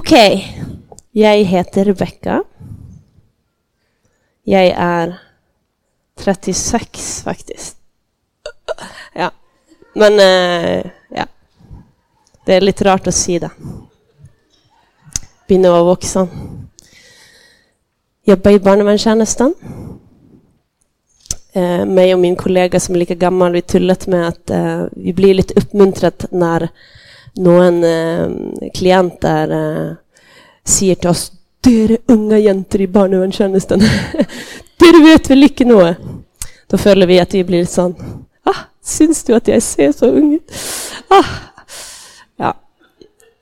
Okej. Jag heter Rebecka. Jag är 36, faktiskt. Ja. Men eh, ja. Det är lite rart att säga det. Begynner å være i barnevernstjenesten. Eh, meg och min kollega som är lika gammal, vi tullat med att eh, vi blir lite uppmuntrade när någon eh, klienter eh, sier til oss dere unge jenter i barnevernstjenesten, dere vet vel ikke noe? Da føler vi att vi blir litt sånn ah, Syns du att jag ser så ung ut? Ah. Ja.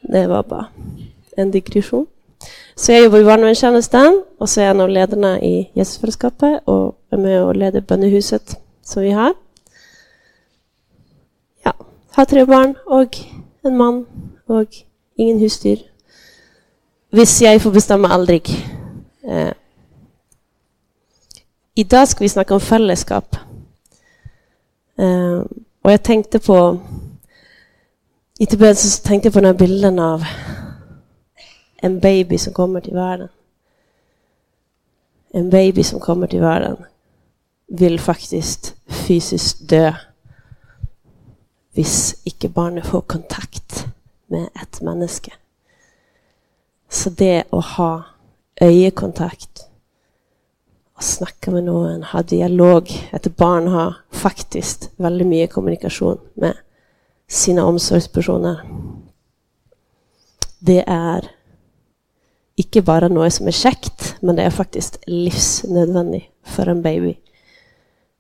Det var bara en digresjon. Så jag jobbar i barnevernstjenesten, och så är jag en av ledarna i Jesusfellesskapet och är med och leder bønnehuset som vi har. Ja. Har tre barn och en man och ingen husdyr. Hvis jag får bestämma, aldrig. Eh. I dag vi snacka om fällskap. Eh, Och jag tänkte på I Tibet så tänkte jag på denne bilden av en baby som kommer till världen. En baby som kommer till världen vill faktiskt fysiskt dö hvis ikke barnet får kontakt med et menneske. Så det å ha øyekontakt, å snakke med noen, ha dialog Et barn har faktisk veldig mye kommunikasjon med sine omsorgspersoner. Det er ikke bare noe som er kjekt, men det er faktisk livsnødvendig for en baby.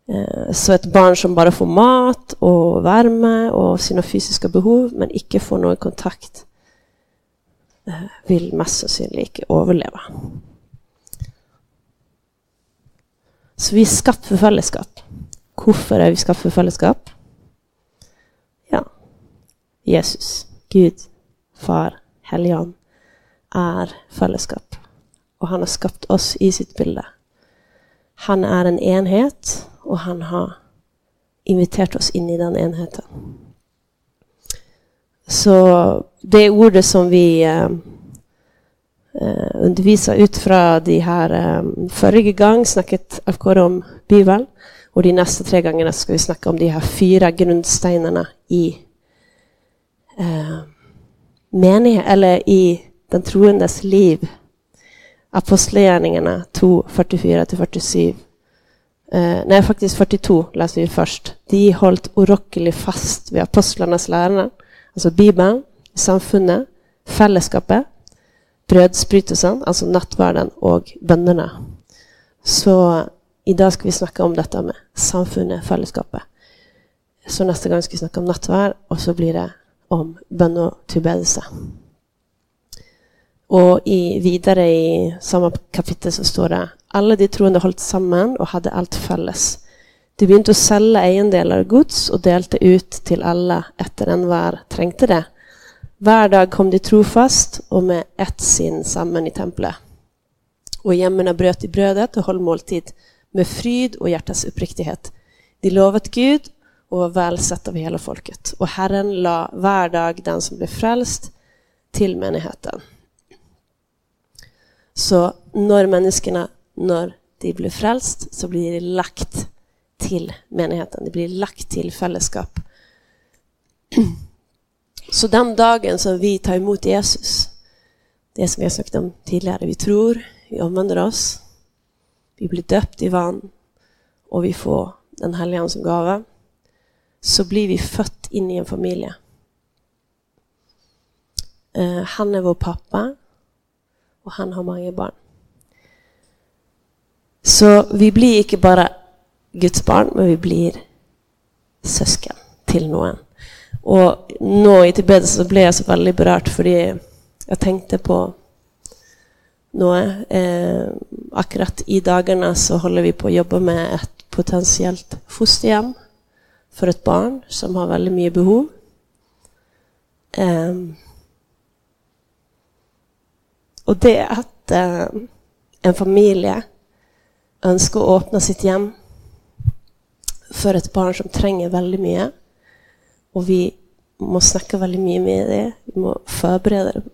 Eh, så ett barn som bara får mat och värme och sina fysiska behov, men inte får någon kontakt, eh, vill mest sannsynlig inte överleva. Så vi skapar skapt for fellesskap. Hvorfor vi skapt för fällskap? Ja Jesus, Gud, Far, Helgon är fällskap. Och han har skapat oss i sitt bilde. Han är en enhet, och han har inviterat oss in i den enheten. Så det ordet som vi eh, eh, undervisar ut från de här eh, förra gången snackat om Bibeln. Och de nästa tre gångerna ska vi snacka om de här fyra grundstenarna i eh, mening, eller i den troendes liv. Apostlagärningarna 2, 44-47. Eh, nej, faktiskt 42 läser vi först. De holdt urokkelig fast ved apostlenes lære, altså Bibelen, samfunnet, fellesskapet, brødsbrytelsen, altså nattverden, og bönderna. Så i dag skal vi snakke om dette med samfunnet, fellesskapet. Så neste gang skal vi snakke om nattverd, og så blir det om bønn og tilbedelse. Og i, videre i samme kapittel så står det alla de troende holdt sammen og hadde alt felles. De begynte å selge eiendeler og gods og delte ut til alle etter enhver trengte det. Hver dag kom de trofast og med ett sinn sammen i tempelet. Och jämmerna hjemmene i brödet och höll måltid med fryd och hjärtats uppriktighet. De lovat Gud och var vel sett av hela folket. Och Herren la hver dag den som blev frälst till menigheten. Så när människorna när de blir frälst så blir det lagt till menigheten. det blir lagt till fällskap. Så den dagen som vi tar emot Jesus, det som vi har om tidigare, Vi tror, vi omvänder oss, vi blir döpt i vann, och vi får Den helige som gave, så blir vi fött in i en familj. Eh, han är vår pappa, och han har många barn. Så vi blir ikke bare Guds barn, men vi blir søsken til noen. Og nå i Tibet så ble jeg så veldig berørt fordi jeg tenkte på noe. Eh, akkurat i dagene så holder vi på å jobbe med et potensielt fosterhjem for et barn som har veldig mye behov. Eh, og det at eh, en familie ønsker å åpne sitt hjem for et barn som trenger veldig mye, og vi må snakke veldig mye med dem, vi må forberede dem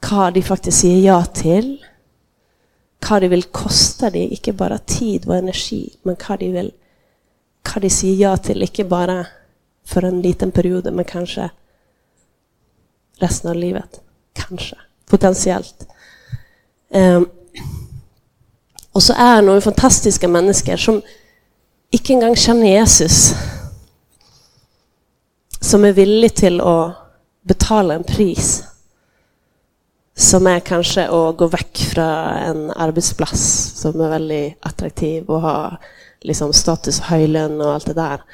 hva de faktisk sier ja til. Hva det vil koste dem, ikke bare tid og energi, men hva de, vil, hva de sier ja til, ikke bare for en liten periode, men kanskje resten av livet. Kanskje. Potensielt. Um, ehm, og så er det noen fantastiske mennesker som ikke engang kjenner Jesus. Som er villig til å betale en pris. Som er kanskje å gå vekk fra en arbeidsplass som er veldig attraktiv, og har liksom, status, høy lønn og alt det der.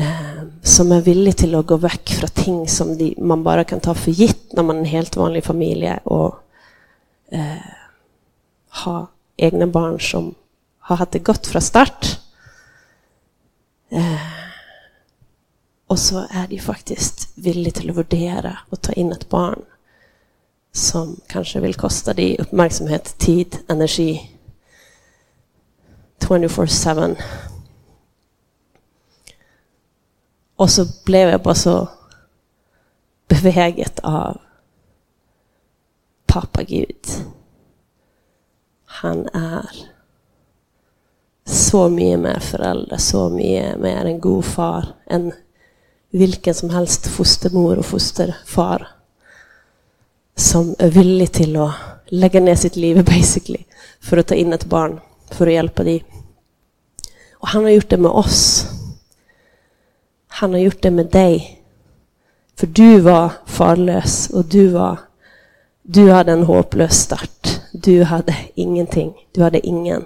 Ehm, som er villig til å gå vekk fra ting som de, man bare kan ta for gitt når man er en helt vanlig familie, og eh, ha egna barn som har haft det gott från start. Eh, och så så det de faktiskt villige till att värdera och ta in ett barn som kanske vill kosta dig uppmärksamhet, tid, energi 24-7. Och så blev jag bara så beväget av pappa Gud. Han er så mye mer foreldre, så mye mer en god far enn hvilken som helst fostermor og fosterfar som er villig til å legge ned sitt liv basically, for å ta inn et barn, for å hjelpe dem. Og han har gjort det med oss. Han har gjort det med deg. For du var farløs, og du var Du hadde en håpløs start. Du hade ingenting. Du hade ingen.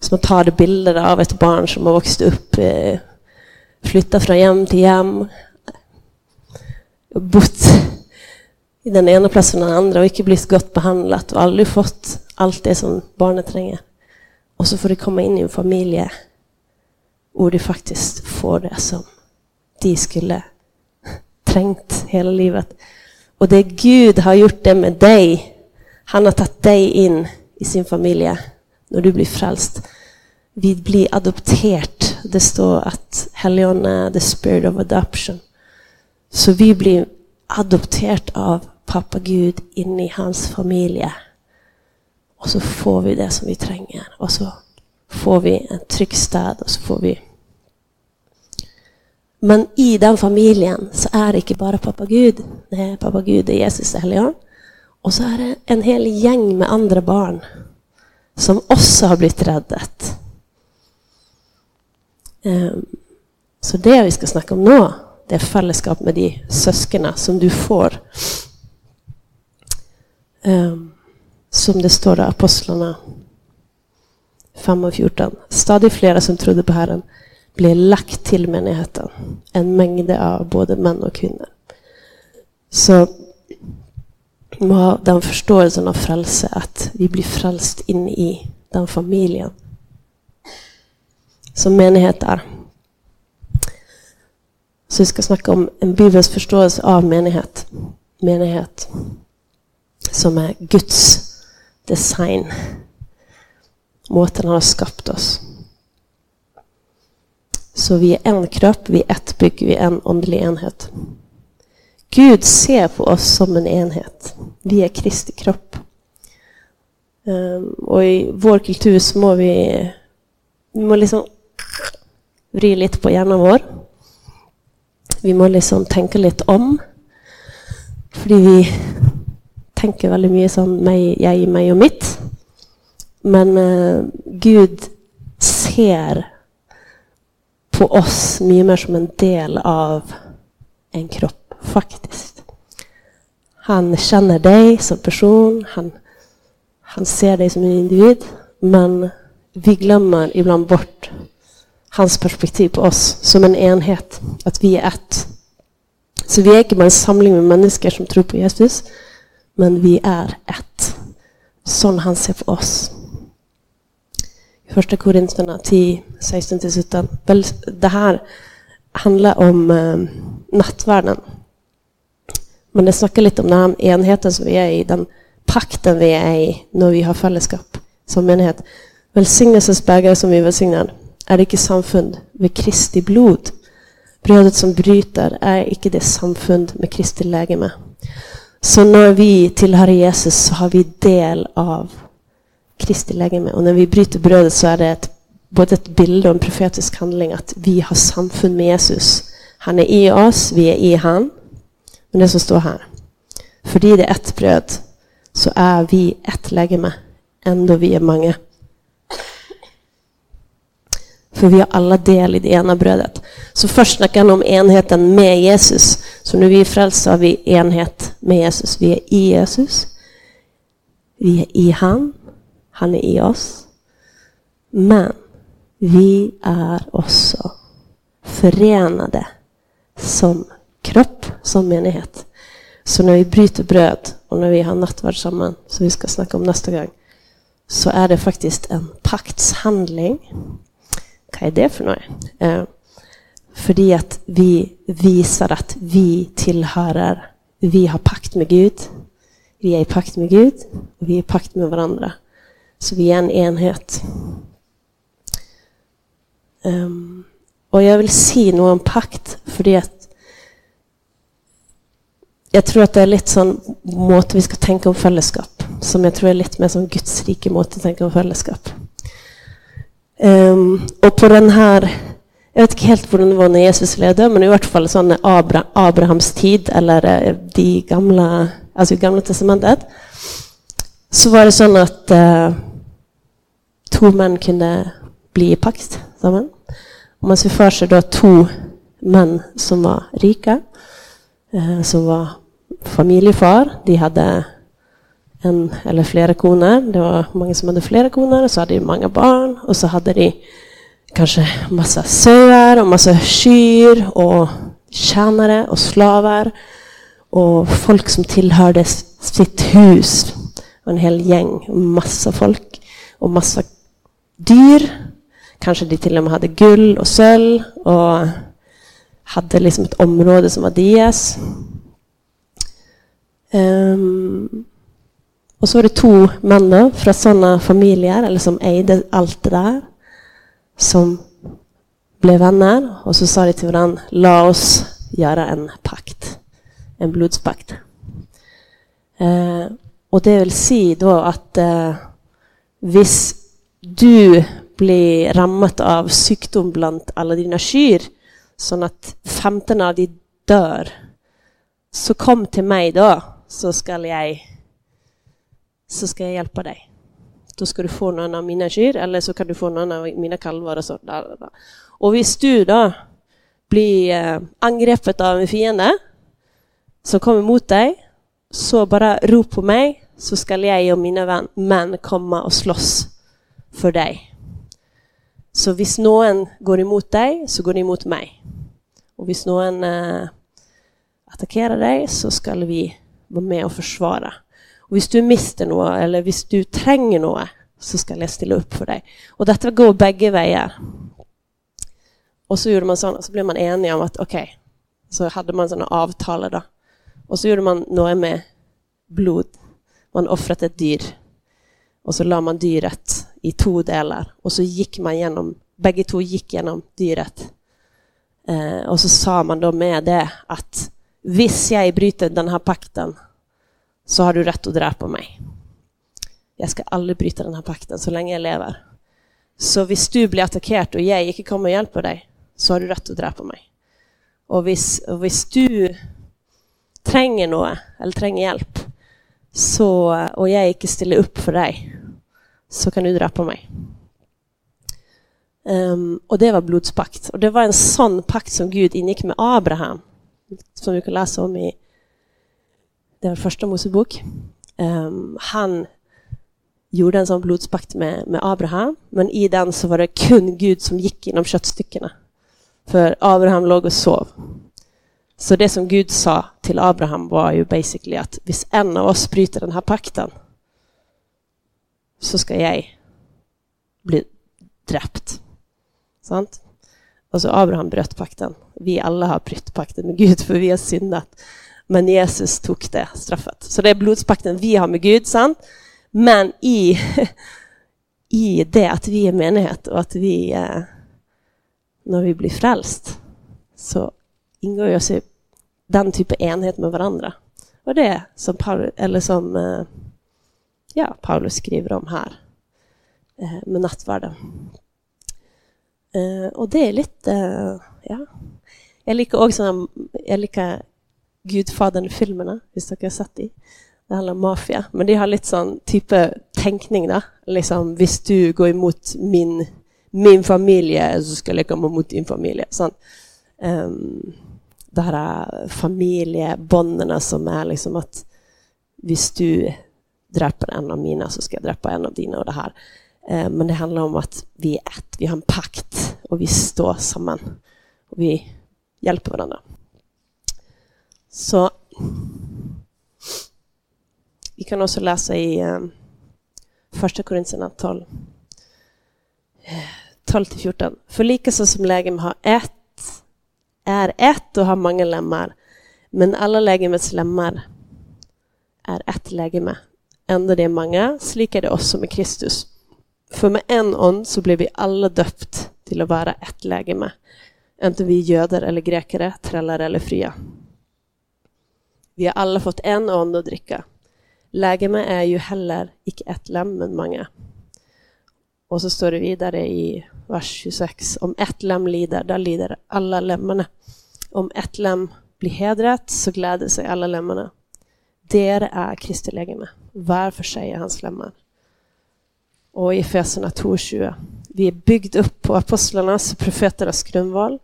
Så som tar ta av ett barn som har vuxit upp, eh, flyttat från hem till hem, bott i den ena platsen och den andra och inte blivit gott behandlat och aldrig fått allt det som barnet tränger. Och så får de komma in i en familj och de faktiskt får det som de skulle trängt hela livet. Och det Gud har gjort det med dig, Han har tagit dig in i sin familj, när du blir frälst. Vi blir adopterade. Det står att Helligånden är the spirit of adoption. Så vi blir adopterat av pappa Gud in i hans familj. Och så får vi det som vi tränger. Och så får vi en trygg sted, så får vi men i den familjen så är det inte bara pappa Gud. Det pappa Gud, är Jesus, helgon. Och så är det en hel gäng med andra barn som också har blivit räddat. Ehm, så det vi ska snacka om nu, det är fällskap med de søsknene som du får. Ehm, som det står i Apostlarna 5 och 14. Stadigt flera som trodde på Herren, blir lagt till menigheten. En mängd av både män och kvinnor. Så må den förståelsen av frälse, att vi blir frälst in i den familjen. som menighet är. Så vi ska snacka om en bibelsk förståelse av menighet. Menighet som är Guds design. Måten han har skapat oss. Så vi är en kropp, vi är ett bygge, vi är en andlig enhet. Gud ser på oss som en enhet. Vi är Kristi kropp. Ehm, och i vår kultur så må vi Vi må liksom vri lite på hjärnan. vår. Vi må liksom tänka lite om. För vi tänker väldigt mycket sånn mig, jag, mig och mitt. Men eh, Gud ser på oss mye mer som en del av en kropp, faktiskt. Han känner dig som person, han, han ser dig som en individ, men vi glömmer ibland bort hans perspektiv på oss som en enhet. att vi är ett. Så vi är inte bara en samling med människor som tror på Jesus, men vi är ett. Sånn han ser på oss. Första Korintierna 10, 16-17 det här handlar om uh. Men det snackar lite om den här enheten som vi är i, den pakten vi är i när vi har fällskap som menighet. bägare som vi välsignar är icke samfund med Kristi blod. Brödet som bryter, är icke det samfund med Kristi läge med. Så när vi tillhör Jesus så har vi del av Kristi legeme. Och när vi bryter brödet så är det ett, både ett bild och en profetisk handling att vi har samfund med Jesus. Han är i oss, vi är i han. Men det som står här. För det är ett bröd så är vi ett legeme, ändå vi är många. För vi har alla del i det ena brödet. Så först snackar han om enheten med Jesus. Så när vi är frälsta har vi enhet med Jesus. Vi är i Jesus. Vi är i han. Han är i oss. Men vi är också förenade som kropp, som menighet. Så när vi bryter bröd och när vi har nattvard samman, som vi ska snacka om nästa gång, så är det faktiskt en paktshandling. Vad är det för något? Eh, för att vi visar att vi tillhör, vi har pakt med Gud. Vi är i pakt med Gud och vi är i pakt med varandra. Så vi är en enhet. Um, ehm, och jag vill se någon pakt för det jag tror att det är lite sån måte vi ska tänka om fällskap som jag tror är lite mer som Guds rike måte att tänka om fällskap. Um, och på den här, jag vet inte helt hur det var när Jesus levde, men i alla fall sån Abra, Abrahams tid eller eh, de gamla, alltså gamla testamentet, så var det så att uh, to menn kunde bli i pakt sammen. Om man ser för sig då två män som var rika, eh, som var familjefar. De hade en eller flera koner. Det var många som hade flera koner. Så hade de många barn och så hade de kanske massa sauer och massa kyr og tjänare och slavar och folk som tillhörde sitt hus. En hel gäng, massa folk och massa dyr. Kanske de till och med hade guld och sölv och hade liksom ett område som var deras. Um, och så var det två män från sådana familjer, eller som ägde allt det där, som blev vänner. Och så sa de till varandra, låt oss göra en pakt. En blodspakt. Eh, och det vill säga då att eh, hvis du blir rammat av sjukdom bland alla dina kyr, så att 15 av dem dör, så kom till mig då, så ska jag så ska jag hjälpa dig. Då ska du få någon av mina kyr eller så kan du få någon av mina kalvar. Och så. Där, där. Och om du då blir eh, angreppet av en fiende som kommer mot dig, så bara rop på mig så ska jag och mina män komma och slåss för dig. Så om någon går emot dig så går ni emot mig. Och om någon eh, attackerar dig så ska vi vara med och försvara. Och om du mister något eller om du tränger något så ska jag ställa upp för dig. Och detta går bägge vägar. Och så gjorde man sådana, så blev man eniga om att okej, okay, så hade man sådana avtal då. Och så gjorde man något med blod. Man offrade ett dyr. Och så la man dyret i två delar. Och så gick man genom, bägge två gick genom dyret. Eh, och så sa man då med det att viss jag bryter den här pakten så har du rätt att dräpa mig. Jag ska aldrig bryta den här pakten så länge jag lever. Så om du blir attackerad och jag inte kommer och hjälper dig så har du rätt att dräpa mig. Och om du tränger något eller tränger hjälp så, och jag inte ställer upp för dig så kan du dräpa mig. Um, och det var blodspakt. Och det var en sån pakt som Gud ingick med Abraham som vi kan läsa om i den första Mosebok. Um, han gjorde en sån blodspakt med, med Abraham, men i den så var det kun Gud som gick inom köttstyckena. För Abraham låg och sov. Så det som Gud sa till Abraham var ju basically att hvis en av oss bryter den här pakten så ska jag bli dräpt. Sant? Och så Abraham bröt pakten. Vi alla har brutit pakten med Gud för vi har syndat. Men Jesus tog det straffet. Så det är blodspakten vi har med Gud, sant? Men i, i det att vi är menighet och att vi, eh, när vi blir frälst, så ingår ju den typen av enhet med varandra. Och det som, Paul, eller som eh, ja, Paulus skriver om här eh, med nattvarden. Eh, och det är lite, eh, ja. Jag liker också jag liker Gudfadern-filmerna, om ni har sett de. Det handlar om mafia. Men de har lite sån type tenkning, da. Liksom, om du går emot min, min familie, så ska jag komma mot din familj. Sånn. Um, ehm, det här familjebånden som är liksom att om du dräper en av mina så ska jag dräpa en av dina och det här. Eh, men det handlar om att vi är ett, vi har en pakt och vi står samman. Och vi hjälper varandra. Så vi kan också läsa i eh, Första Korintierna 12. 12 eh, till 14. För likaså som lägem har ett, är ett och har många lemmar, men alla lägemets lemmar är ett lägeme. Ändå det många, slikade oss som är Kristus. För med en ond så blev vi alla döpt till att vara ett lägeme. Inte vi göder eller grekare, trällar eller fria. Vi har alla fått en ond att dricka. Lägeme är ju heller icke ett lem, men många. Och så står det vidare i vers 26. Om ett lem lider, då lider alla lemmarna. Om ett lem blir hedrat, så gläder sig alla lemmarna. Det är Kristi lägeme. Var för sig är hans lemmar. Och i Efeserna 2.20. Vi är byggd upp på apostlarnas och profeternas grundval.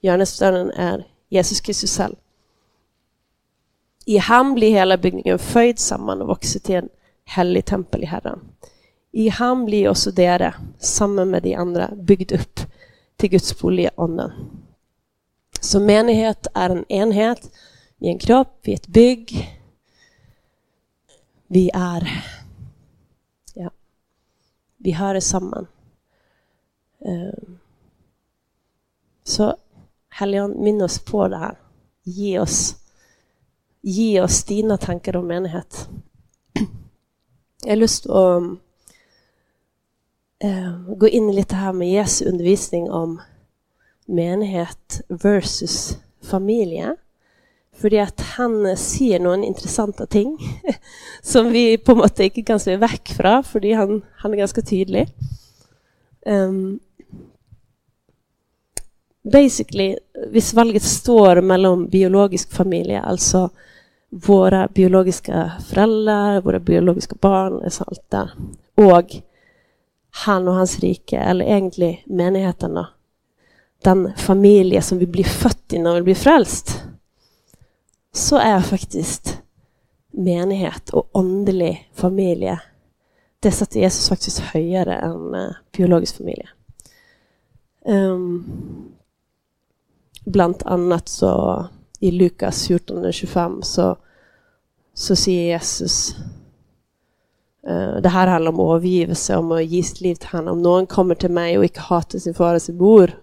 Hjörnestaden är Jesus Kristus själv. I han blir hela byggningen föjd samman och vuxit till en helig tempel i Herren. I han blir också dere, samman med de andra, byggd upp till Guds bolig anden. Så menighet är en enhet, vi är en kropp, vi är ett bygg. Vi är, ja, vi hör samman. Ehm. Så Helgon, minn oss på det här. Ge oss Ge oss dina tankar om menighet. Jag har lust att ehm, gå in lite här med Jesu undervisning om menighet versus familj. För att han säger några intressanta ting som vi på något sätt kan se väck från, för han, han är ganska tydlig. Um, basically, hvis valget står mellan biologisk familj, alltså våra biologiska föräldrar, våra biologiska barn, allt där. Och han och hans rike, eller egentligen menigheten. Den familj som vi blir född i när vi blir frälst. Så är faktiskt menighet och andlig familj det sätter Jesus faktiskt högre än eh, biologisk familj. Um, ehm, bland annat så i Lukas 14.25 så, så säger Jesus uh, det här handlar om övergivelse, om att ge sitt liv till honom. Om någon kommer till mig och inte hatar sin far och sin mor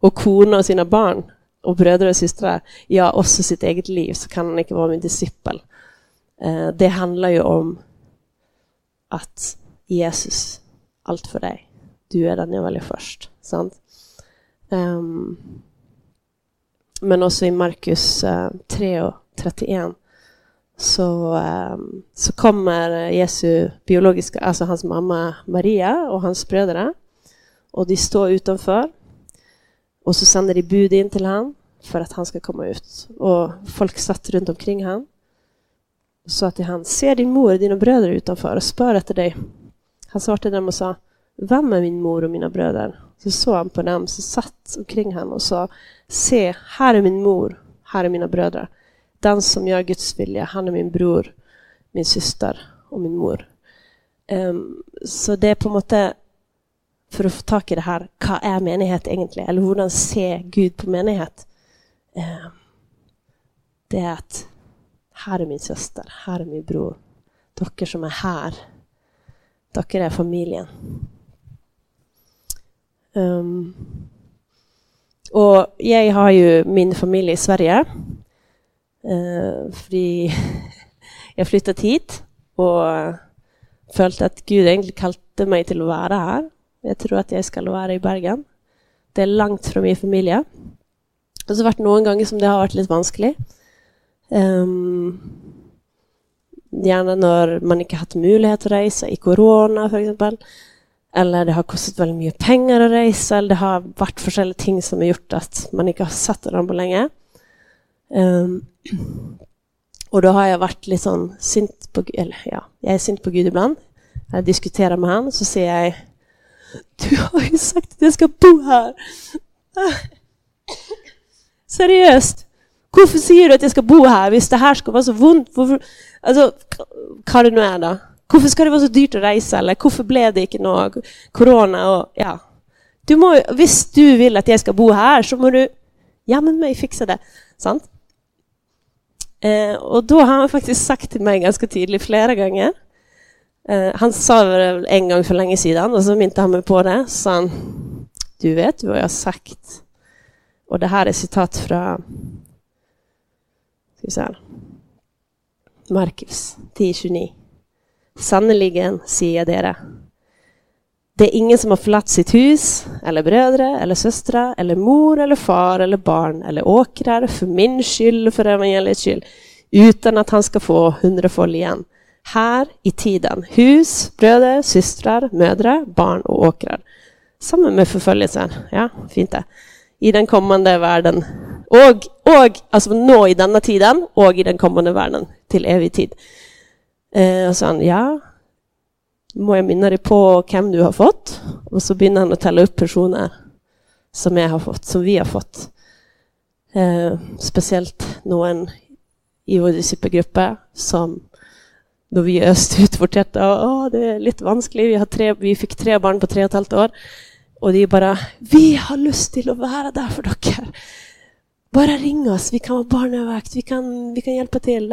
och kona och sina barn och bröder och systrar, ja, också sitt eget liv, så kan han inte vara min discipel. Eh, det handlar ju om att Jesus, allt för dig. Du är den jag väljer först. Sant? Um, men också i Markus eh, uh, 3 och 31 så, um, så kommer Jesu biologiska, alltså hans mamma Maria och hans bröder och de står utanför och så sänder de bud in till honom för att han ska komma ut. Och folk satt runt omkring honom och sa till honom, ser din mor och dina bröder utanför och spör efter dig. Han svarade dem och sa, vem är min mor och mina bröder? Så såg han på dem som satt omkring honom och sa, se, här är min mor, här är mina bröder. Den som gör Guds vilja, han är min bror, min syster och min mor. Um, så det är på något sätt för att få tag i det här, vad är menighet egentligen? Eller hur ser Gud på menighet? Ehm, det är att här är min syster, här är min bror. Docker som är här, docker är familjen. Um, och jag har ju min familj i Sverige. Uh, för jag flyttat hit och följt att Gud egentligen kallade mig till att vara här. Jag tror att jag ska vara i Bergen. Det är långt fra min familj. Och så har det varit några gånger som det har varit lite vanskelig. Um, ehm, Gjerne når man ikke har hatt mulighet til å reise, i korona f.eks. Eller det har kostet veldig mye penger å reise, eller det har vært forskjellige ting som har gjort at man ikke har sett hverandre på lenge. Um, ehm, og da har jeg vært litt sånn sint på Eller ja, jeg er sint på Gud iblant. Jeg diskuterer med han, så sier jeg du har ju sagt att jag ska bo här. Ah. Seriöst. Varför säger du att jag ska bo här? Visst, det här ska vara så ont? Hvorfor, altså, hva det nu är då. Varför ska det vara så dyrt att resa? Eller varför blev det inte något? Corona och ja. du må, visst du vill att jag ska bo här så må du jammen mig fixa det. Sant? Eh, och då har han faktiskt sagt till mig ganska tydligt flera gånger eh, Han sa det en gång för länge sedan och så inte han meg på det. Så sa han Du vet vad jag har sagt? Och det här är citat från Skal vi se Markus 10,29. Sannerligen säger jag dere. Det är ingen som har förlatt sitt hus, eller bröder eller systrar, eller mor, eller far, eller barn, eller åkrar, för min skyld för evangeliets skyld, utan att han ska få hundrafold igen här i tiden. Hus, bröder, systrar, mödrar, barn och åkrar. Samma med förföljelsen. Ja, fint det i den kommande världen. Och, och alltså nå i denna tiden, och i den kommande världen till evig tid. Eh, och så han, ja, må jag minna dig på vem du har fått? Och så börjar han att telle upp personer som jag har fått, som vi har fått. Eh, speciellt någon i vår disippelgruppe som da vi øste ut vårt hjärta. Å, ah, det er litt vanskelig. Vi, tre, vi fikk tre barn på tre og et halvt år. Og de bare 'Vi har lyst til å være der for dere.' Bare ring oss. Vi kan ha barnevakt. Vi kan, vi kan hjelpe til.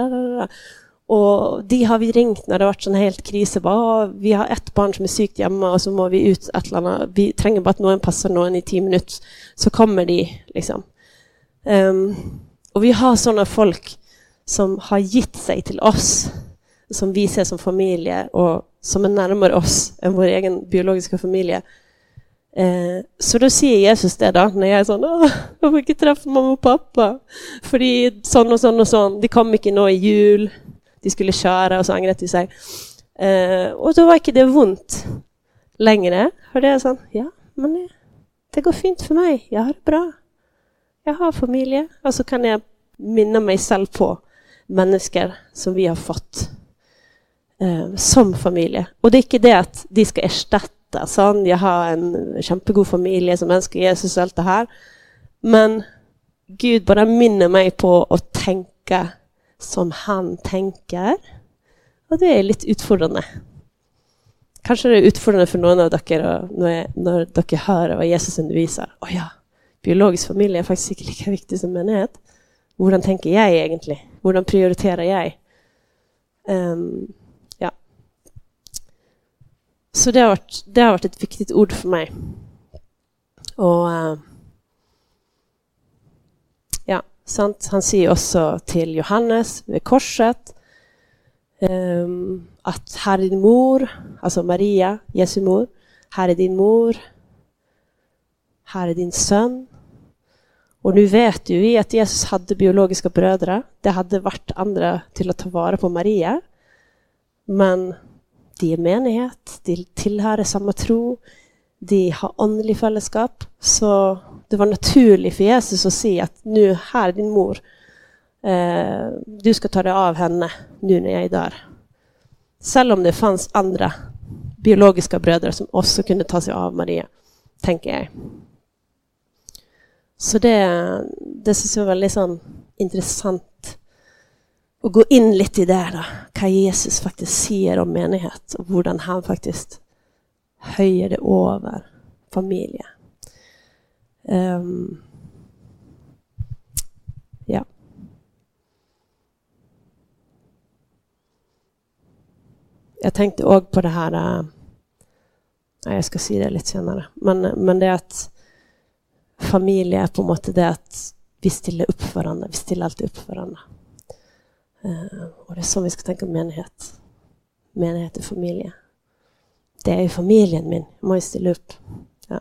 Og de har vi ringt når det har vært sånn helt krise. Bare, ah, vi har ett barn som er sykt hjemme, og så må vi ut et eller annet. Vi trenger bare at noen passer noen i ti minutter, så kommer de, liksom. Ehm, um, og vi har sånne folk som har gitt seg til oss, som vi ser som familjer och som är närmare oss än vår egen biologiska familj. Eh, så då säger Jesus det, då, när jag är sån, 'Å, jag får inte träffa mamma och pappa.' För sån och sån och sån, De kom inte nå i jul. De skulle köra och så ångrade de sig. Eh, då var inte det ont längre. För det är sån, Ja, men eh, det, går fint för mig, jag har det bra. Jag har familj. Och så kan jag minna mig själv på människor som vi har fått eh, som familie. Og det er ikke det at de skal erstatte etter. Sånn. Jeg har en kjempegod familie som ønsker Jesus og alt det her. Men Gud bare minner meg på å tenke som han tenker. Og det er litt utfordrende. Kanskje det er utfordrende for noen av dere når, jeg, når dere hører hva Jesus underviser. Å ja, biologisk familie er faktisk ikke like viktig som menighet. Hvordan tenker jeg egentlig? Hvordan prioriterer jeg? Um, ehm, så det har, varit det har, varit ett viktigt ord för mig. Och eh, Ja, sant. Han säger också till Johannes vid korset um, här är din mor, alltså Maria, Jesu mor. Här är din mor. Här är din son. Och nu vet ju vi att Jesus hade biologiska bröder. Det hade varit andra till att ta vara på Maria. Men de er menighet, de tilhører samme tro, de har åndelig fellesskap. Så det var naturlig for Jesus å si at nå, her er din mor. Eh, du skal ta deg av henne nå når jeg dør. Selv om det fantes andre biologiske brødre som også kunne ta seg av Marie, tenker jeg. Så det, det syns jeg var veldig sånn interessant och gå in lite i det, då. Kan Jesus faktiskt sier om menighet, och hur han faktiskt - höjer det över familjen? Um, ja. Jag tänkte också på det här. uh, jag ska si det lite senare. Men, men, det är att familj är på något sätt det att vi ställer upp varandra. Vi ställer alltid upp varandra. Eh, och det är så vi ska tänka om menighet. Menighet är familie. Det är familjen, familien min. Jag måste ställa upp. Ja.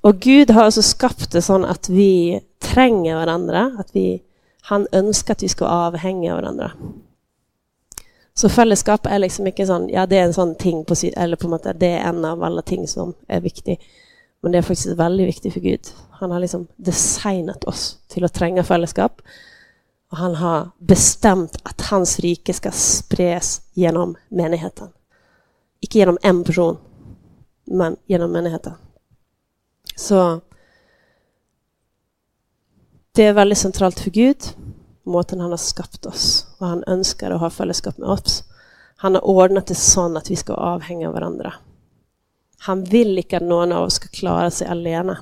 Och Gud har alltså skapat det så att vi tränger varandra. Att vi Han önskar att vi ska avhänga varandra. Så fällskap är liksom inte sån, Ja, det är en sån ting på Eller på något sätt, det är en av alla ting som är viktig. Men det är faktiskt väldigt viktigt för Gud. Han har liksom designat oss till att tränga fällskap och han har bestämt att hans rike ska spridas genom menigheten. Inte genom en person, men genom menigheten. Så det är väldigt centralt för Gud, måten han har skapat oss. och han önskar att ha fellesskap med oss. Han har ordnat det så att vi ska avhänga varandra. Han vill inte att någon av oss ska klara sig alena.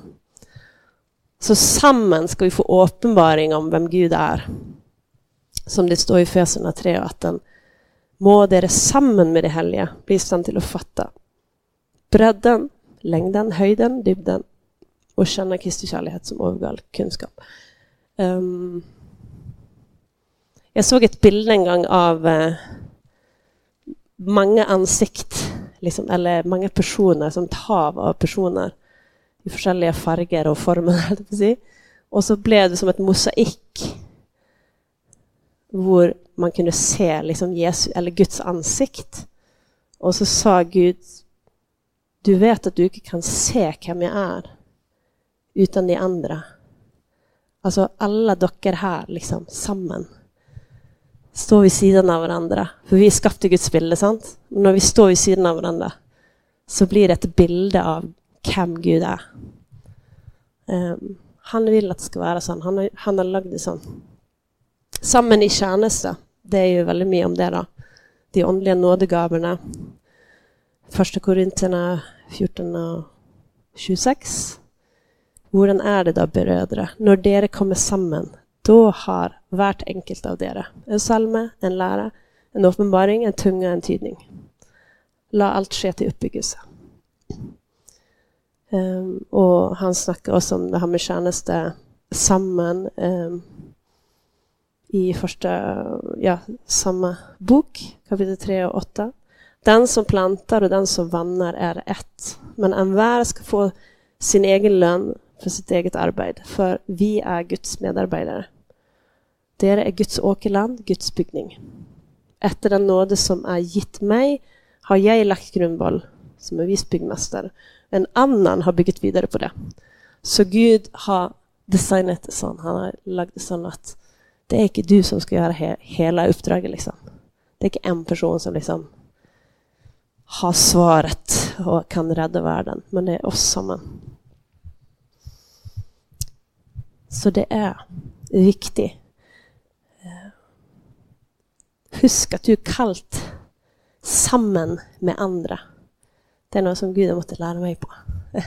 Så samman ska vi få uppenbaring om vem Gud är. Som det står i Feserna 3 og 18. Må dere sammen med de heliga, bli i stand til å bredden, längden, höjden, dybden och känna Kristi kärlek som overgår kunskap. Um, jag såg ett bild en gång av uh, många ansikt, liksom, eller många personer, som ett hav av personer i olika färger och former. och så blev det som ett mosaik hvor man kunne se liksom, Jesus, eller Guds ansikt. Og så sa Gud Du vet at du ikke kan se hvem jeg er uten de andre. Altså alle dere her, liksom, sammen. Står ved siden av hverandre. For vi er skapt i Guds bilde. sant? Når vi står ved siden av hverandre, så blir det et bilde av hvem Gud er. Um, han vil at det skal være sånn. Han har, han har lagd det sånn. Sammen i tjeneste. Det er jo veldig mye om det, da. De åndelige nådegavene. Første Korinterne 14 og 26. Hvordan er det da, brødre, når dere kommer sammen? Da har hvert enkelt av dere en salme, en lære, en åpenbaring, en tunge en tydning. La alt skje til oppbyggelse. Um, og han snakker også om det her med tjeneste sammen um, i första, ja, samma bok, kapitel 3 och 8. Den som plantar och den som vannar är ett. Men envar ska få sin egen lön för sitt eget arbete, för vi är Guds medarbetare. Det är Guds åkerland, Guds byggning. Efter den nåde som är gitt mig har jag lagt grunnvoll, som är vist en annan har byggt vidare på det. Så Gud har designat det så, Han har lagt det så att det är inte du som ska göra he hela uppdraget. liksom. Det är inte en person som liksom har svaret och kan rädda världen. men det är oss som... Så det är viktigt. Eh, husk att du är kallt samman med andra. Det är något som Gud har måttet lära mig på.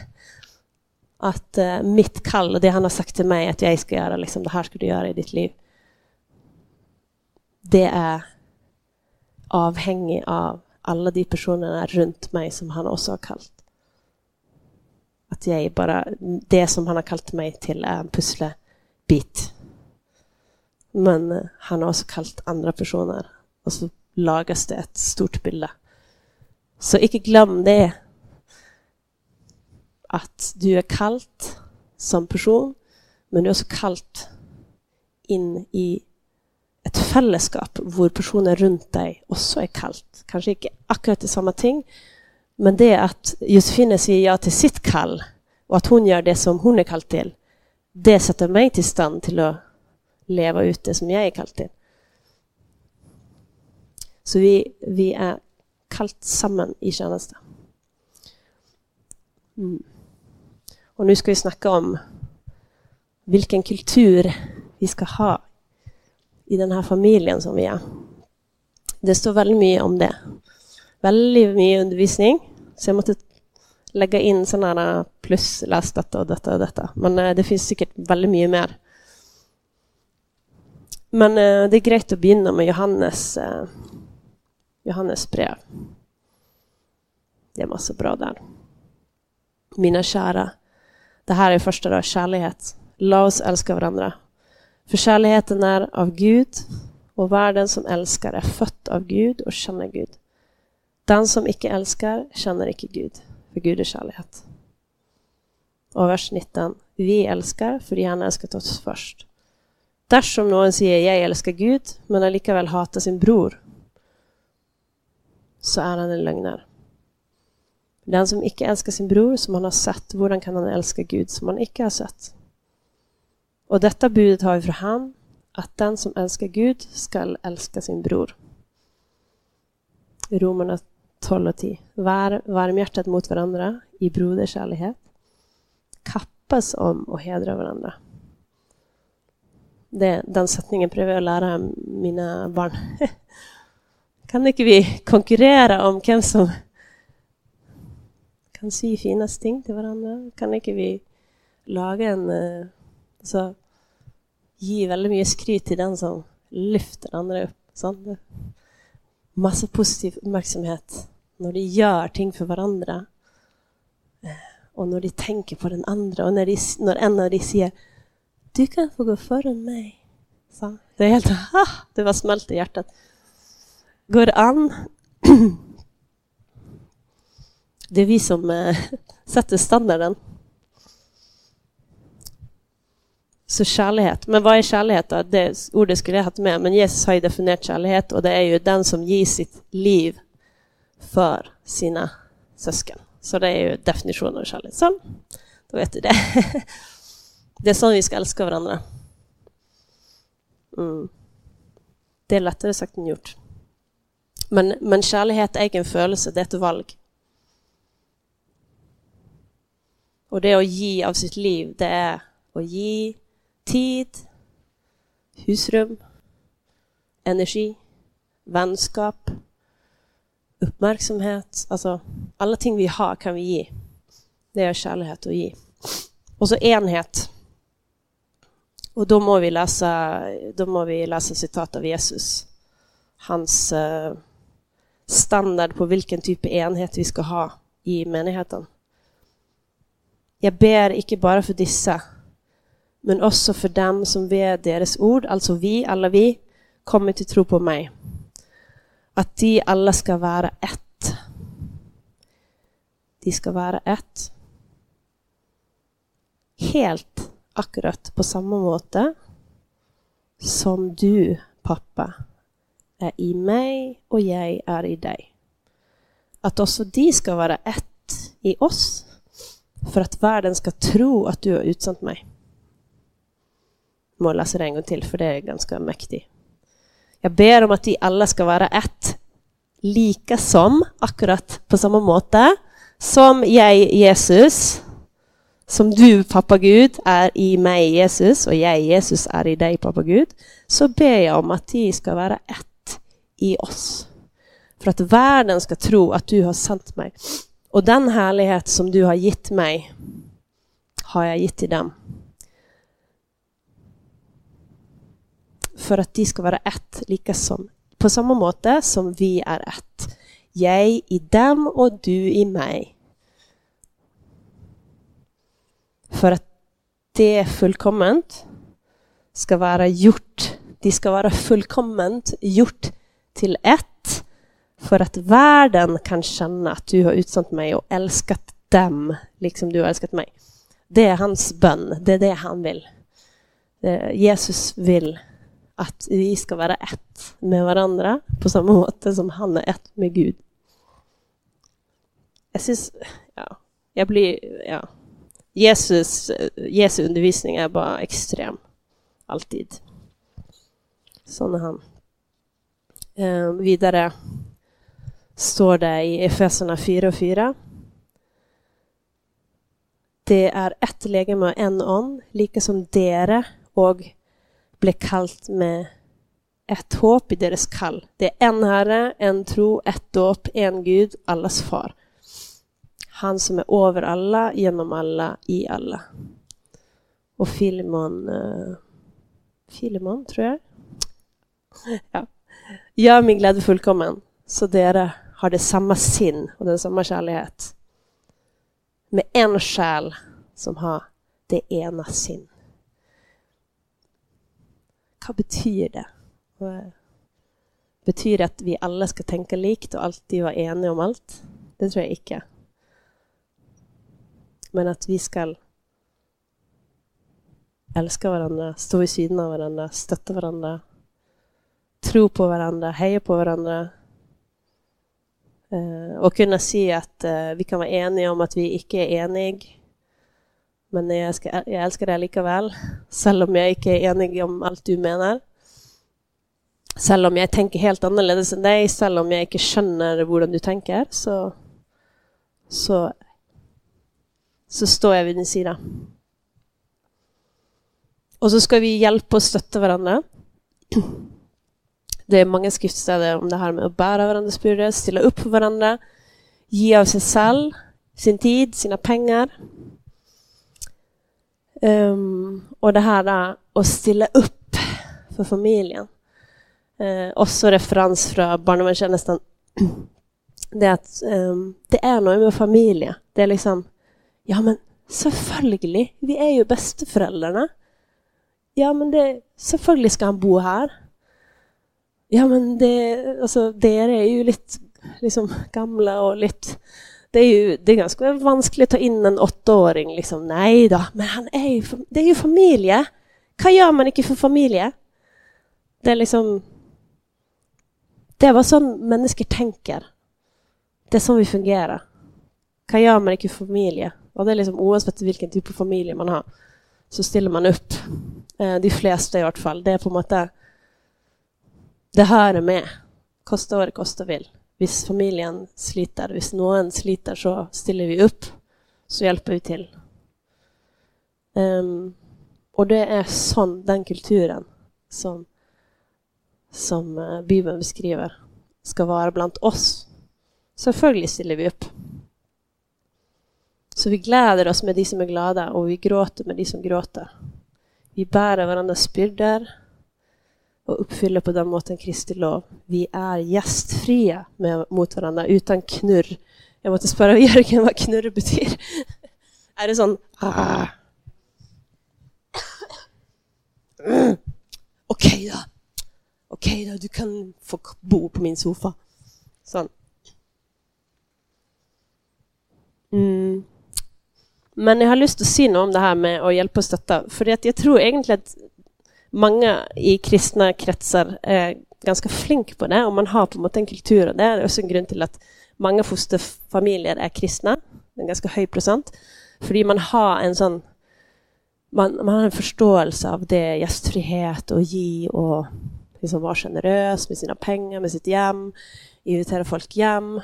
Att eh, mitt kall och det han har sagt till mig att jag ska göra, liksom, det här ska du göra i ditt liv, det är avhängigt av alla de personerna runt mig som han också har kallat. Jeg bara, Det som han har kallat mig till är en pusselbit. Men eh, han har också kallat andra personer, Och så lagas det ett stort bilde. Så inte glöm det. Att du är kallt som person, men du är också kallt in i ett fällskap där personer runt dig också är kallt. Kanske inte akkurat det samma ting, men det att Josefine säger ja till sitt kall, och att hon gör det som hon är kallad till, det sätter mig till stånd till att leva ut det som jag är kallad till. Så vi, vi är kallt samman i tjänsten. Mm. Och nu ska vi snacka om vilken kultur vi ska ha i den här familjen som vi är. Det står väldigt mycket om det. Väldigt mycket undervisning. Så jag måste lägga in sådana här eh, detta och detta. og dette. Men äh, det finns säkert väldigt mycket mer. Men äh, det är grejt att börja med Johannes. Johannes brev. Det är massor bra där. Mina kära, det här är första då, kärlighet. Låt oss älska varandra. För kärleken är av Gud och världen som älskar är fött av Gud och känner Gud. Den som icke älskar känner icke Gud, för Gud är kärlek. Och vers 19. Vi älskar för han älskat oss först. Dersom någon säger jag älskar Gud', men allikevel hatar sin bror, så är han en lögnare. Den som icke älskar sin bror, som han har sett, hur kan han älska Gud, som han icke har sett? Och detta budet har vi för han, att den som älskar Gud, skall älska sin bror. Romarna 12 och 10. Var varmhjärtat mot varandra i broderskärlighet. Kappas om och hedra varandra. Det, den sättningen prövar jag lära mina barn. kan inte vi konkurrera om vem som kan sy finast ting till varandra? Kan inte vi laga en så gi veldig mye skryt til den som løfter andre opp? Sånn? Masse positiv oppmerksomhet når de gjør ting for hverandre. Eh, och og når de tenker på den andre, og når, de, når en av de sier 'Du kan få gå foran meg', sa Det er helt ah, Det var smelt i hjertet. Går det an? Det er vi som eh, uh, setter standarden. Så kärlighet. Men vad är kärlek då? Det ordet skulle jag haft med, men Jesus har ju definierat kärlek. Och det är ju den som ger sitt liv för sina syskon. Så det är ju definitionen av kärlek. Så, då vet du det. Det är så vi ska älska varandra. Mm. Det är lättare sagt än gjort. Men, men kjærlighet är ikke en det är ett val. Och det att ge av sitt liv, det är att ge tid, husrum, energi, vänskap, uppmärksamhet. Alltså, alla ting vi har, kan vi ge. Det är kärlek att ge. Och så enhet. Och då må vi läsa, då må vi läsa citat av Jesus. Hans uh, standard på vilken typ av enhet vi ska ha i menigheten. Jag ber inte bara för dessa men också för dem som via deras ord, alltså vi, alla vi, kommer till tro på mig. Att de alla ska vara ett. De ska vara ett. Helt akkurat på samma måte som du, pappa, är i mig och jag är i dig. Att också de ska vara ett i oss, för att världen ska tro att du har utsänt mig. Må läsa det en gång till, för det är ganska mäktigt. Jag ber om att vi alla ska vara ett, lika som, akkurat på samma måte, som jag, Jesus, som du, pappa Gud, är i mig, Jesus, och jag, Jesus, är i dig, pappa Gud, så ber jag om att de ska vara ett i oss. För att världen ska tro att du har sänt mig. Och den härlighet som du har gett mig har jag gett till dem. För att de ska vara ett, lika som på samma måte som vi är ett. Jag i dem och du i mig. För att det fullkomment ska vara gjort. De ska vara fullkomment gjort till ett, för att världen kan känna att du har utsatt mig och älskat dem liksom du har älskat mig. Det är hans bön, Det är det han vill. Jesus vill att vi ska vara ett med varandra på samma måte som han är ett med Gud. Jag syns Ja. jag blir Ja. Jesus, Jesu undervisning är bara extrem, Alltid. Sån är han. Eh, vidare står det i Efeserna 4 och 4. Det är ett läge med en on, lika som dere och ble kalt med ett håp i deres kall. Det er én Herre, én tro, ett dåp, én Gud, alles Far. Han som är över alla, genom alla, i alla. Och Filemon... Uh, eh, Filemon, tror jag. Ja. Gör min glädje fullkommen, så dere har det samma sinn och den samma kärlighet. Med en själ som har det ena sinn. Vad betyder det? Betyr det att vi alla ska tänka likt och alltid vara eniga om allt? Det tror jag inte. Men att vi ska älska varandra, stå vid sidan av varandra, stötta varandra, tro på varandra, heja på varandra. Eh, och kunna se att eh, vi kan vara eniga om att vi inte är eniga. Men jag, ska, jag älskar dig lika väl, även om jag inte är enig om allt du menar. Även om jag tänker helt annorlunda än dig, även om jag inte skönner hur du tänker, så, så, så står jag vid din sida. Och så ska vi hjälpa och stötta varandra. Det är många skriftstäder om det här med att bära varandras bördor, ställa upp för varandra, ge av sig själv, sin tid, sina pengar. Um, och det här äh, att ställa upp för familjen. Uh, också referens från barndomstjänsten. Det är att um, det är något med familjen. Det är liksom, ja men självklart, vi är ju bästa föräldrarna. Ja men det, självklart ska han bo här. Ja, men det, alltså, det är ju lite liksom, gamla och lite... Det är ju det är ganska vanskligt att ta in en åttaåring. Liksom. Nej då, men han är ju, det är ju familje. Vad gör man inte för familje? Det är liksom... Det är vad människor tänker. Det är så vi fungerar. Vad gör man inte för familje? Och det är liksom oavsett vilken typ av familj man har så ställer man upp. Eh, de flesta i vart fall. Det är på en måte det hör med. Kosta vad det kosta vill. Hvis familien sliter, hvis noen sliter, så stiller vi upp. Så hjälper vi till. Um, och det är sån, den kulturen som, som eh, Bibeln beskriver ska vara bland oss. Självklart ställer vi upp. Så vi gläder oss med de som är glada och vi gråter med de som gråter. Vi bär varandras byrder och uppfyller på den måten Kristi lov. Vi är gästfria med, mot varandra utan knurr. Jag måste spara Jörgen vad knurr betyder. är det sån... Ah. Mm. Okej okay då. Okej okay då, du kan få bo på min soffa. Sån. Mm. Men jag har lust att säga något om det här med att hjälpa och stötta. För att jag tror egentligen att många i kristna kretsar är ganska flink på det och man har på något en kultur av det Det är också en grund till att många fosterfamiljer är kristna, en ganska hög procent, för man har en sån man, man har en förståelse av det, gästfrihet och ge och liksom vara generös med sina pengar, med sitt hem, invitera folk hem.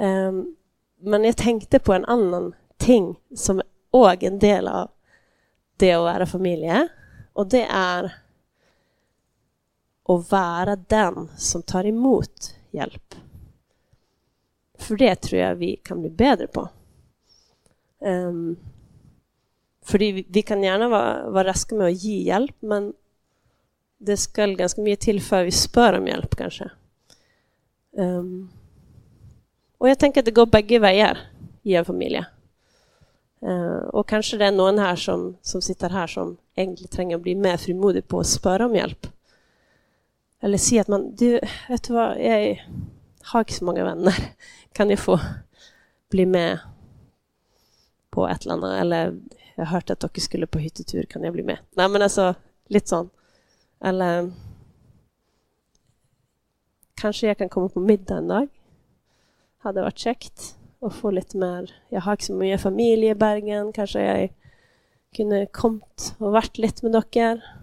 Um, men jag tänkte på en annan ting som är en del av det att vara familj och det är att vara den som tar emot hjälp. För det tror jag vi kan bli bättre på. Um, för vi, vi, kan gärna vara, vara raska med att ge hjälp, men det ska ganska mycket till för vi spör om hjälp kanske. Um, och jag tänker att det går bägge vägar i en familj. Uh, och kanske det är någon här som, som sitter här som egentligen tränga att bli mer frimodig på att spöra om hjälp. Eller säga att man, du, vet du vad, jag har inte så många vänner. Kan jag få bli med på ett eller annat? Eller jag har hört att dere skulle på hyttetur, kan jag bli med? Nej men alltså, lite sånt. Eller kanske jag kan komma på middag en dag. Hade varit käckt och få lite mer, jag har inte så mycket familj i Bergen, kanske jag kunne kommet og vært litt med dere.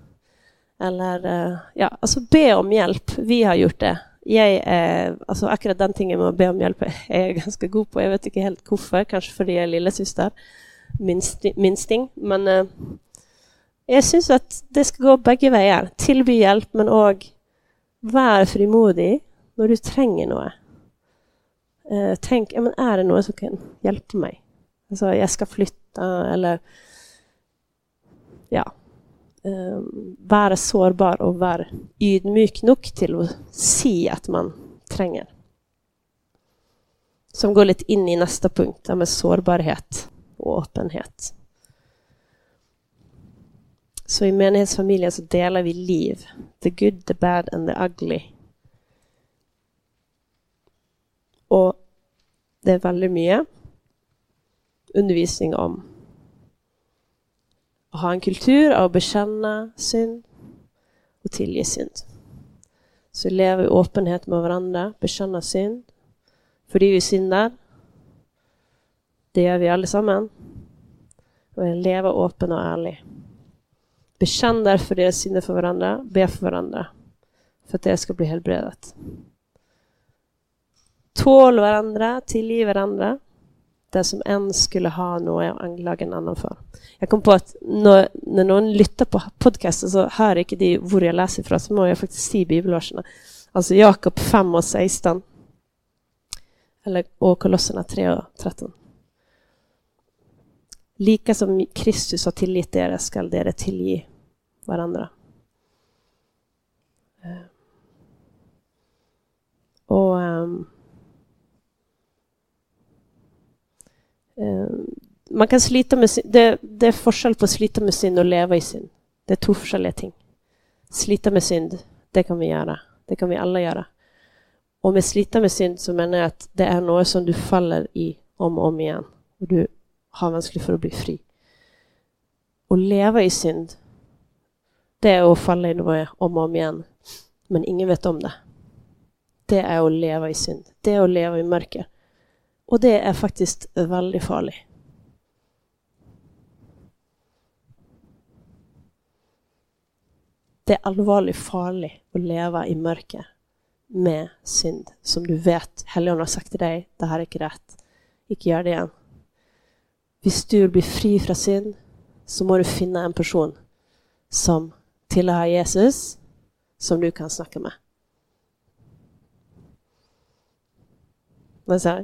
Eller eh, ja, altså be om hjelp. Vi har gjort det. Jeg er, altså akkurat den tingen med å be om hjelp er jeg ganske god på. Jeg vet ikke helt hvorfor. Kanskje fordi jeg er lillesøster. minsting. Men eh, jag syns at det skal gå begge veier. Tilby hjelp, men òg vær frimodig når du trenger noe. Eh, tänk, ja, men er det noe som kan hjelpe meg? Altså, jeg skal flytte, eller ja, ehm, um, vara sårbar och vara ydmyk nog till att se att man tränger. Som går lite in i nästa punkt, med sårbarhet och öppenhet. Så i menighetsfamiljen så delar vi liv. The good, the bad and the ugly. Och det är väldigt mycket undervisning om ha en kultur av att bekänna synd och tillge synd. Så leva i öppenhet med varandra, bekänna synd. För det är ju synder. Det gör vi allesammans. Och leva öppen och ärlig. Bekänn därför deras synder för varandra, be för varandra. För att det ska bli helbredat. Tål varandra, tillge varandra. Det som en skulle ha noe å anklage en annan för. Jag kom på att när, når någon lyssnar på podcasten så hör inte de hvor jag läser fra. så må jeg faktiskt si bibelårsene. Alltså Jakob 5 och 16. Eller, och Kolosserna 3 och 13. Lika som Kristus har tilgitt er skall dere tillge varandra. Eh. Og um, Eh, man kan slita med sin, det, det är forskel på att slita med synd och leva i synd. Det är två olika ting. Slita med synd, det kan vi göra. Det kan vi alla göra. Och med slita med synd så menar jag att det är något som du faller i om och om igen. Och du har vanskligt för att bli fri. Och leva i synd, det är att falla i något om och om igen. Men ingen vet om det. Det är att leva i synd. Det är att leva i mörker. Och det är faktiskt väldigt farligt. Det är allvarligt farligt att leva i mörker med synd som du vet Helligånden har sagt till dig, det här är inte rätt. Inte gör det igen. Om du vill bli fri från synd så måste du finna en person som tillhör Jesus som du kan snacka med.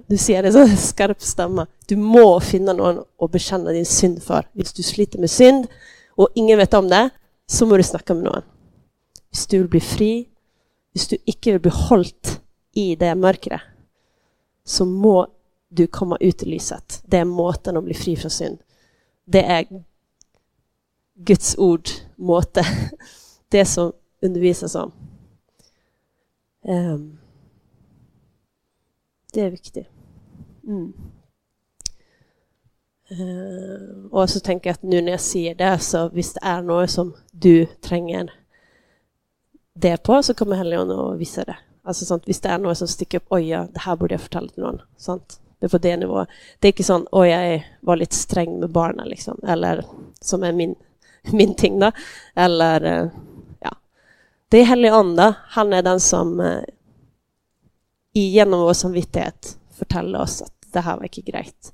Du ser det som en skarp stämma. Du måste finna någon att bekänna din synd för. Om du sliter med synd och ingen vet om det, så måste du snacka med någon. Om du vill bli fri, om du inte vill bli hållt i det mörkret, så må du komma ut i lyset. Det är måten att bli fri från synd. Det är Guds ord, måte. Det som undervisas om. Um, det är viktigt. Mm. Uh, och så tänker jag att nu när jag ser det så visst det är något som du tränger det på så kommer Helion att visa det. Alltså sånt, visst det är något som sticker upp, oj ja, det här borde jag fortällt till någon. Sånt. Det är på det nivån. Det är inte sånt, oj jag var lite sträng med barnen liksom, eller som är min, min ting då. Eller, eh, ja. Det är helig anda, han är den som genom vår samvittighet fortäller oss att det här var inte grejt.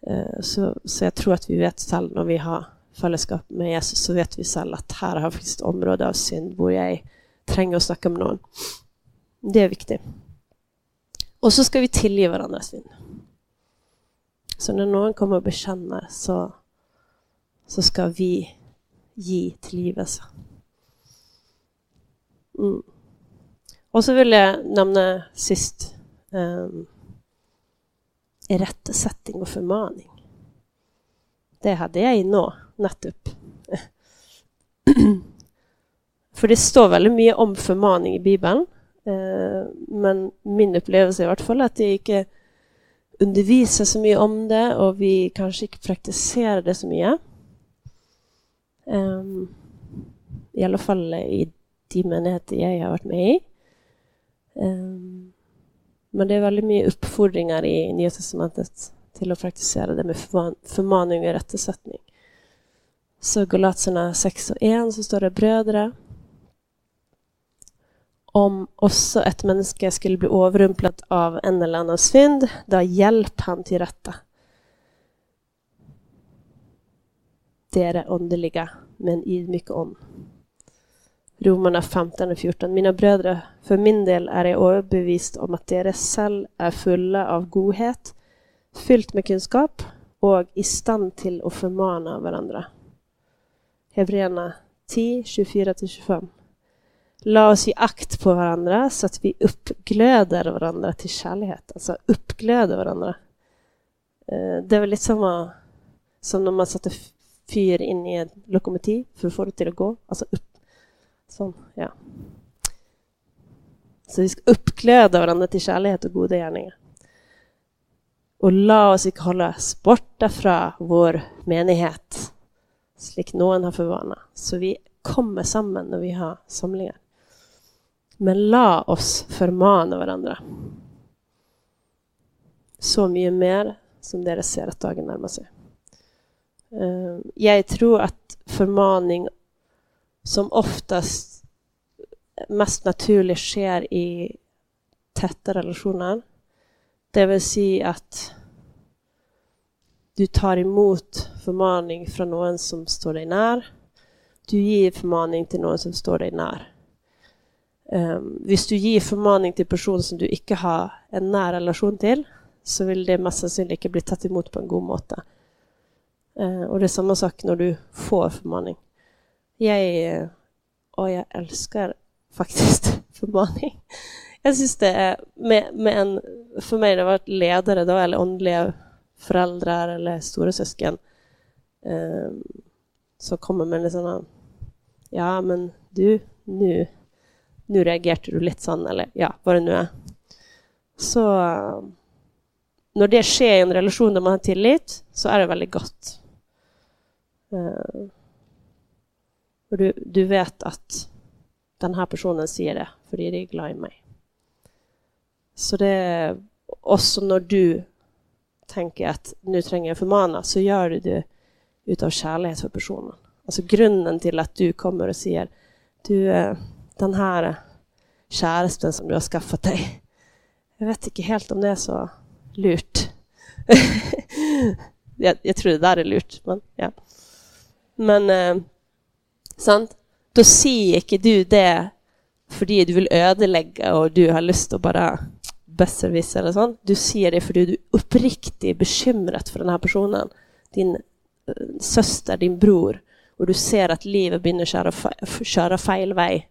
Eh, så, så jag tror att vi vet själv när vi har fellesskap med Jesus så vet vi själv att här har ett område av synd där jag tränger att snacka med någon. Det är viktigt. Och så ska vi tillge varandra synd. Så när någon kommer och bekänner så, så ska vi ge tillgivelse. Mm. Och så vill jag nämna sist ehm, um, rättesättning och förmaning. Det hade jag inne nå, nettopp. För det står väldigt mycket om förmaning i Bibeln. Eh, men min upplevelse är i alla fall att det inte undervisar så mycket om det och vi kanske inte praktiserar det så mycket. Ehm, I alla fall i de menigheter jag har varit med i. Ehm, men det är väldigt mycket uppfordringar i Nya Testamentet till att praktisera det med förmaning och rättesättning. Så Galaterna 6 och 1 så står det brödre. Om också ett människa skulle bli överrumplad av en eller annan synd, då hjälp han till rätta. Det är det underliga, men i mycket om. Romarna 15 och 14. Mina bröder, för min del är jag överbevist om att deras cell är fulla av godhet, fyllt med kunskap och i stand till att förmana varandra. Hebreerna 10, 24-25. La oss ge akt på varandra så att vi uppglöder varandra till kärlek. Alltså uppglöder varandra. Eh, det är väl lite samma som när man satte fyr in i en lokomotiv för att få det till att gå. Alltså upp. Sån, ja. Så vi ska uppkläda varandra till kärlek och goda gärningar. Och la oss inte hålla oss borta från vår menighet slik någon har for. Så vi kommer samman när vi har samlingar. Men la oss förmana varandra. Så mycket mer som dere ser att dagen närmar sig. Ehm, jag tror att förmaning som oftast mest naturlig sker i täta relationer. Det vill säga att du tar emot förmaning från någon som står dig nära. Du ger förmaning till någon som står dig nära. Um, ehm, du ger förmaning till personer som du inte har en nära relation till så vill det mest sannolikt inte bli tatt emot på en god måte. Uh, och det är samma sak när du får förmaning. Jag är... Och jag älskar faktiskt förmaning. Jag syns det är med, med, en det har varit ledare då, eller åndelige föräldrar eller storesøsken eh, som kommer med litt sånn Ja, men du, nu reagerade du lite sån eller ja, vad det nu är. Så när det sker i en relation där man har tillit, så är det veldig godt. Ehm. Uh, du, du, vet den här personen ser det för de är glad i mig. Så det Også när du tänker att nu trenger jag förmana, så gör du det utav kärlek för personen. Alltså grunden till att du kommer och ser du, den här kjæresten som du har skaffat dig. Jag vet inte helt om det är så lurt. jag, jag, tror det där är lurt, men ja. Men eh, sant? Da sier ikke du det fordi du vill ødelegge och du har lyst att bara besserwissa. besserwisser eller sånn. Du säger det fordi du er oppriktig bekymret for denne personen. Din eh, syster, din bror. Och du ser att livet begynner å kjøre, fe kjøre feil vei.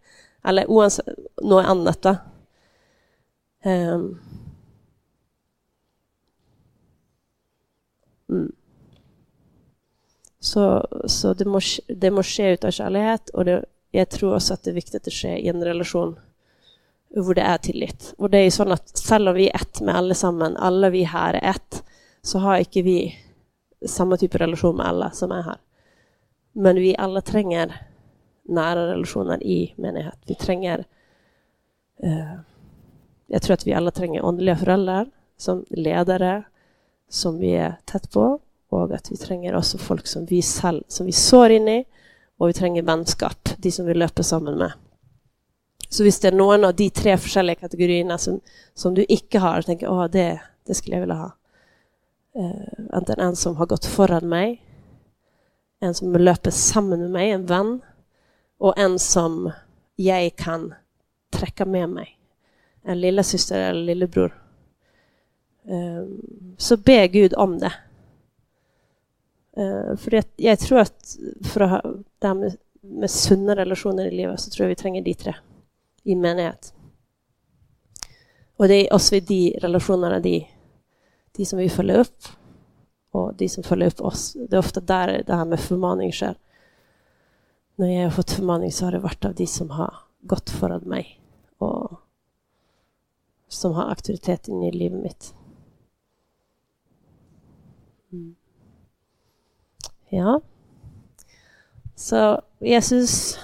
Eller uansett noe annet, da. Um. Ehm. Mm. Så, så det, må, det, må, skje ut av kjærlighet, og det, jeg tror også at det er viktig at det skjer i en relasjon hvor det er tillit. Og det er jo sånn at selv om vi er ett med alle sammen, alle vi her er ett, så har ikke vi samme type relasjon med alle som er her. Men vi alle trenger nære relasjoner i menighet. Vi trenger eh, Jeg tror at vi alle trenger åndelige foreldre som ledere som vi er tett på, og at vi trenger også folk som vi selv som vi sår inn i, og vi trenger vennskap, de som vi løper sammen med. Så hvis det er noen av de tre forskjellige kategoriene som, som du ikke har, tenker å, det, det skulle jeg ville ha. Eh, uh, enten en som har gått foran meg, en som løper sammen med meg, en venn, og en som jeg kan trekke med meg. En lillesøster eller lillebror. Uh, så be Gud om det. Eh, för jag, jag tror att för att ha det med, med sunda relationer i livet, så tror jag vi trenger de tre i menighet. Och det är också i de relationerna, de, de som vi följer upp. Och de som följer upp oss. Det är ofta där det här med förmaning sker. När jag har fått förmaning så har det varit av de som har gått före mig och som har auktoritet i livet mitt. Mm. Ja. Så Jesus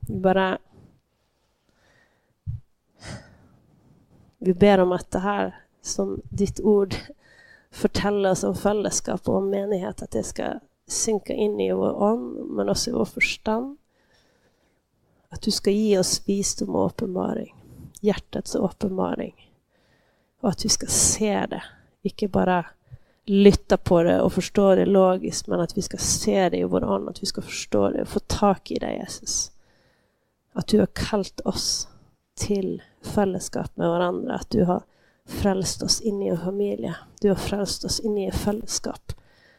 bara... Vi ber om att det här som ditt ord förtäller oss om fällskap och om menighet, att det ska synka in i vår ånd, men också i vår förstånd. Att du ska ge oss visdom och uppenbaring, hjärtats uppenbaring. Och att vi ska se det, inte bara lytta på det och förstå det logiskt men att vi ska se det i vår ande, att vi ska förstå det och få tak i dig, Jesus. Att du har kallat oss till fällskap med varandra, att du har frälst oss in i en familj, Du har frälst oss in i en fällskap.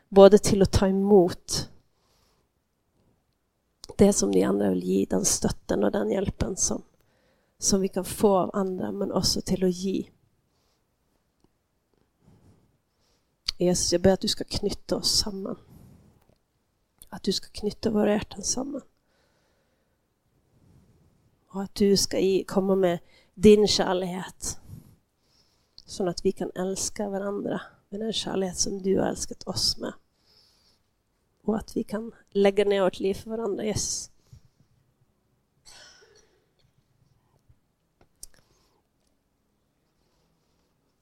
Både till att ta emot det som de andra vill ge, den stötten och den hjälpen som, som vi kan få av andra, men också till att ge Jesus, jag ber att du ska knyta oss samman. Att du ska knyta våra hjärtan samman. Och att du ska komma med din kärlek. Så att vi kan älska varandra med den kärlek som du har älskat oss med. och att vi kan lägga ner vårt liv för varandra, Jesus.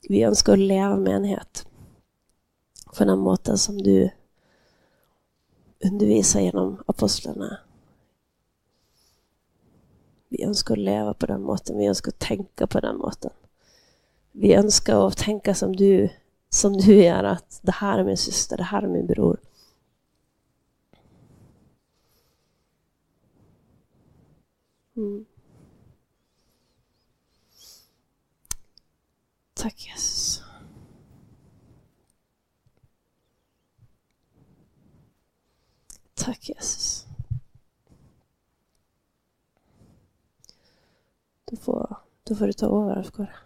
Vi önskar att leva med enhet på den måten som du undervisar genom apostlarna. Vi önskar leva på den måten, vi önskar tänka på den måten. Vi önskar att tänka som du, som du gör att det här är min syster, det här är min bror. Mm. Tack Jesus. Tack Jesus. Då får, då får du ta över, Afghan.